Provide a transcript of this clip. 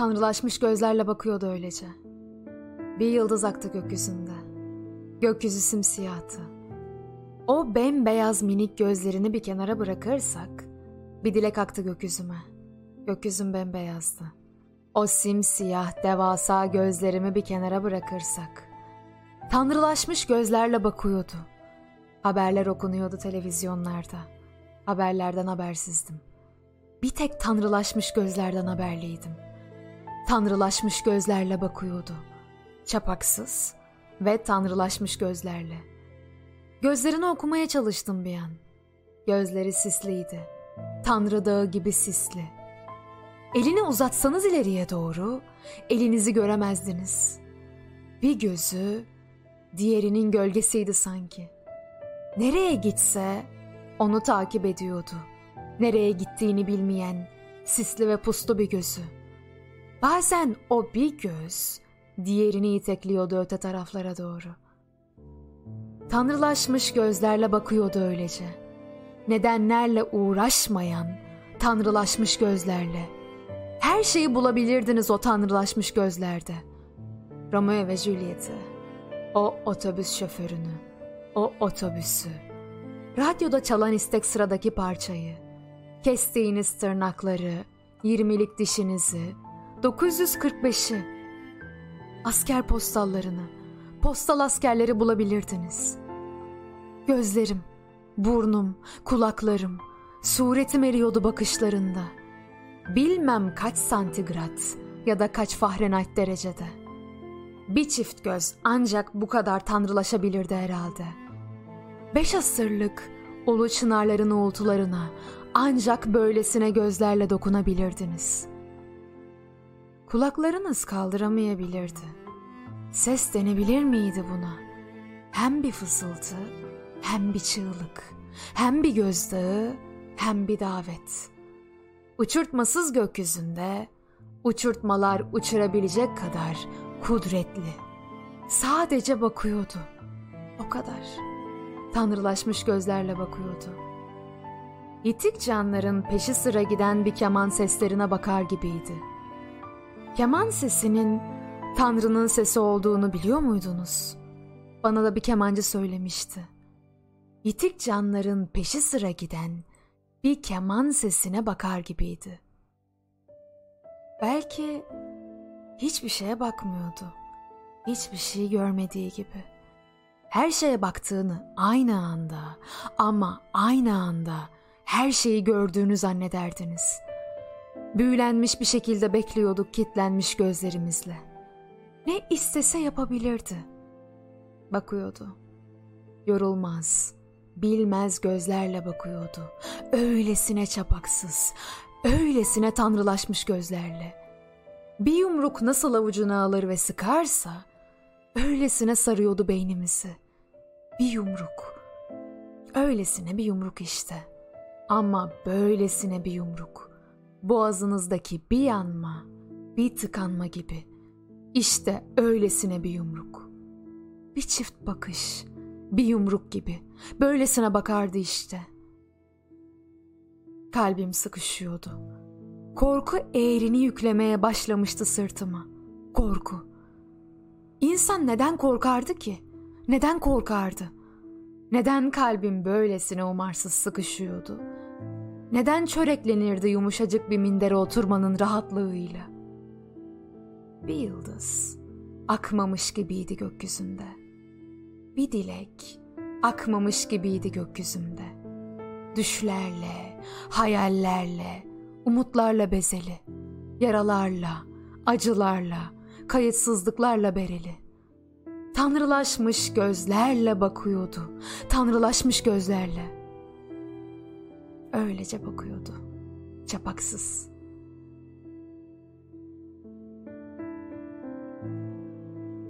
Tanrılaşmış gözlerle bakıyordu öylece. Bir yıldız aktı gökyüzünde. Gökyüzü simsiyahtı. O bembeyaz minik gözlerini bir kenara bırakırsak, bir dilek aktı gökyüzüme. Gökyüzüm bembeyazdı. O simsiyah devasa gözlerimi bir kenara bırakırsak, tanrılaşmış gözlerle bakıyordu. Haberler okunuyordu televizyonlarda. Haberlerden habersizdim. Bir tek tanrılaşmış gözlerden haberliydim. Tanrılaşmış gözlerle bakıyordu. Çapaksız ve tanrılaşmış gözlerle. Gözlerini okumaya çalıştım bir an. Gözleri sisliydi. Tanrı dağı gibi sisli. Elini uzatsanız ileriye doğru elinizi göremezdiniz. Bir gözü diğerinin gölgesiydi sanki. Nereye gitse onu takip ediyordu. Nereye gittiğini bilmeyen sisli ve puslu bir gözü. Bazen o bir göz diğerini itekliyordu öte taraflara doğru. Tanrılaşmış gözlerle bakıyordu öylece. Nedenlerle uğraşmayan, tanrılaşmış gözlerle. Her şeyi bulabilirdiniz o tanrılaşmış gözlerde. Romeo ve Juliet'i, o otobüs şoförünü, o otobüsü, radyoda çalan istek sıradaki parçayı, kestiğiniz tırnakları, yirmilik dişinizi, 945'i, asker postallarını, postal askerleri bulabilirdiniz. Gözlerim, burnum, kulaklarım, suretim eriyordu bakışlarında. Bilmem kaç santigrat ya da kaç Fahrenheit derecede. Bir çift göz ancak bu kadar tanrılaşabilirdi herhalde. Beş asırlık ulu çınarların uğultularına ancak böylesine gözlerle dokunabilirdiniz. Kulaklarınız kaldıramayabilirdi. Ses denebilir miydi buna? Hem bir fısıltı, hem bir çığlık, hem bir gözdağı, hem bir davet. Uçurtmasız gökyüzünde uçurtmalar uçurabilecek kadar kudretli. Sadece bakıyordu. O kadar. Tanrılaşmış gözlerle bakıyordu. Yitik canların peşi sıra giden bir keman seslerine bakar gibiydi. Keman sesinin Tanrı'nın sesi olduğunu biliyor muydunuz? Bana da bir kemancı söylemişti. Yitik canların peşi sıra giden bir keman sesine bakar gibiydi. Belki hiçbir şeye bakmıyordu. Hiçbir şey görmediği gibi. Her şeye baktığını aynı anda ama aynı anda her şeyi gördüğünü zannederdiniz. Büyülenmiş bir şekilde bekliyorduk kitlenmiş gözlerimizle. Ne istese yapabilirdi. Bakıyordu. Yorulmaz, bilmez gözlerle bakıyordu. Öylesine çapaksız, öylesine tanrılaşmış gözlerle. Bir yumruk nasıl avucuna alır ve sıkarsa, öylesine sarıyordu beynimizi. Bir yumruk. Öylesine bir yumruk işte. Ama böylesine bir yumruk. Boğazınızdaki bir yanma, bir tıkanma gibi. İşte öylesine bir yumruk. Bir çift bakış, bir yumruk gibi. Böylesine bakardı işte. Kalbim sıkışıyordu. Korku eğrini yüklemeye başlamıştı sırtıma. Korku. İnsan neden korkardı ki? Neden korkardı? Neden kalbim böylesine umarsız sıkışıyordu? Neden çöreklenirdi yumuşacık bir mindere oturmanın rahatlığıyla? Bir yıldız akmamış gibiydi gökyüzünde. Bir dilek akmamış gibiydi gökyüzünde. Düşlerle, hayallerle, umutlarla bezeli, yaralarla, acılarla, kayıtsızlıklarla bereli. Tanrılaşmış gözlerle bakıyordu. Tanrılaşmış gözlerle. Öylece bakıyordu. Çapaksız.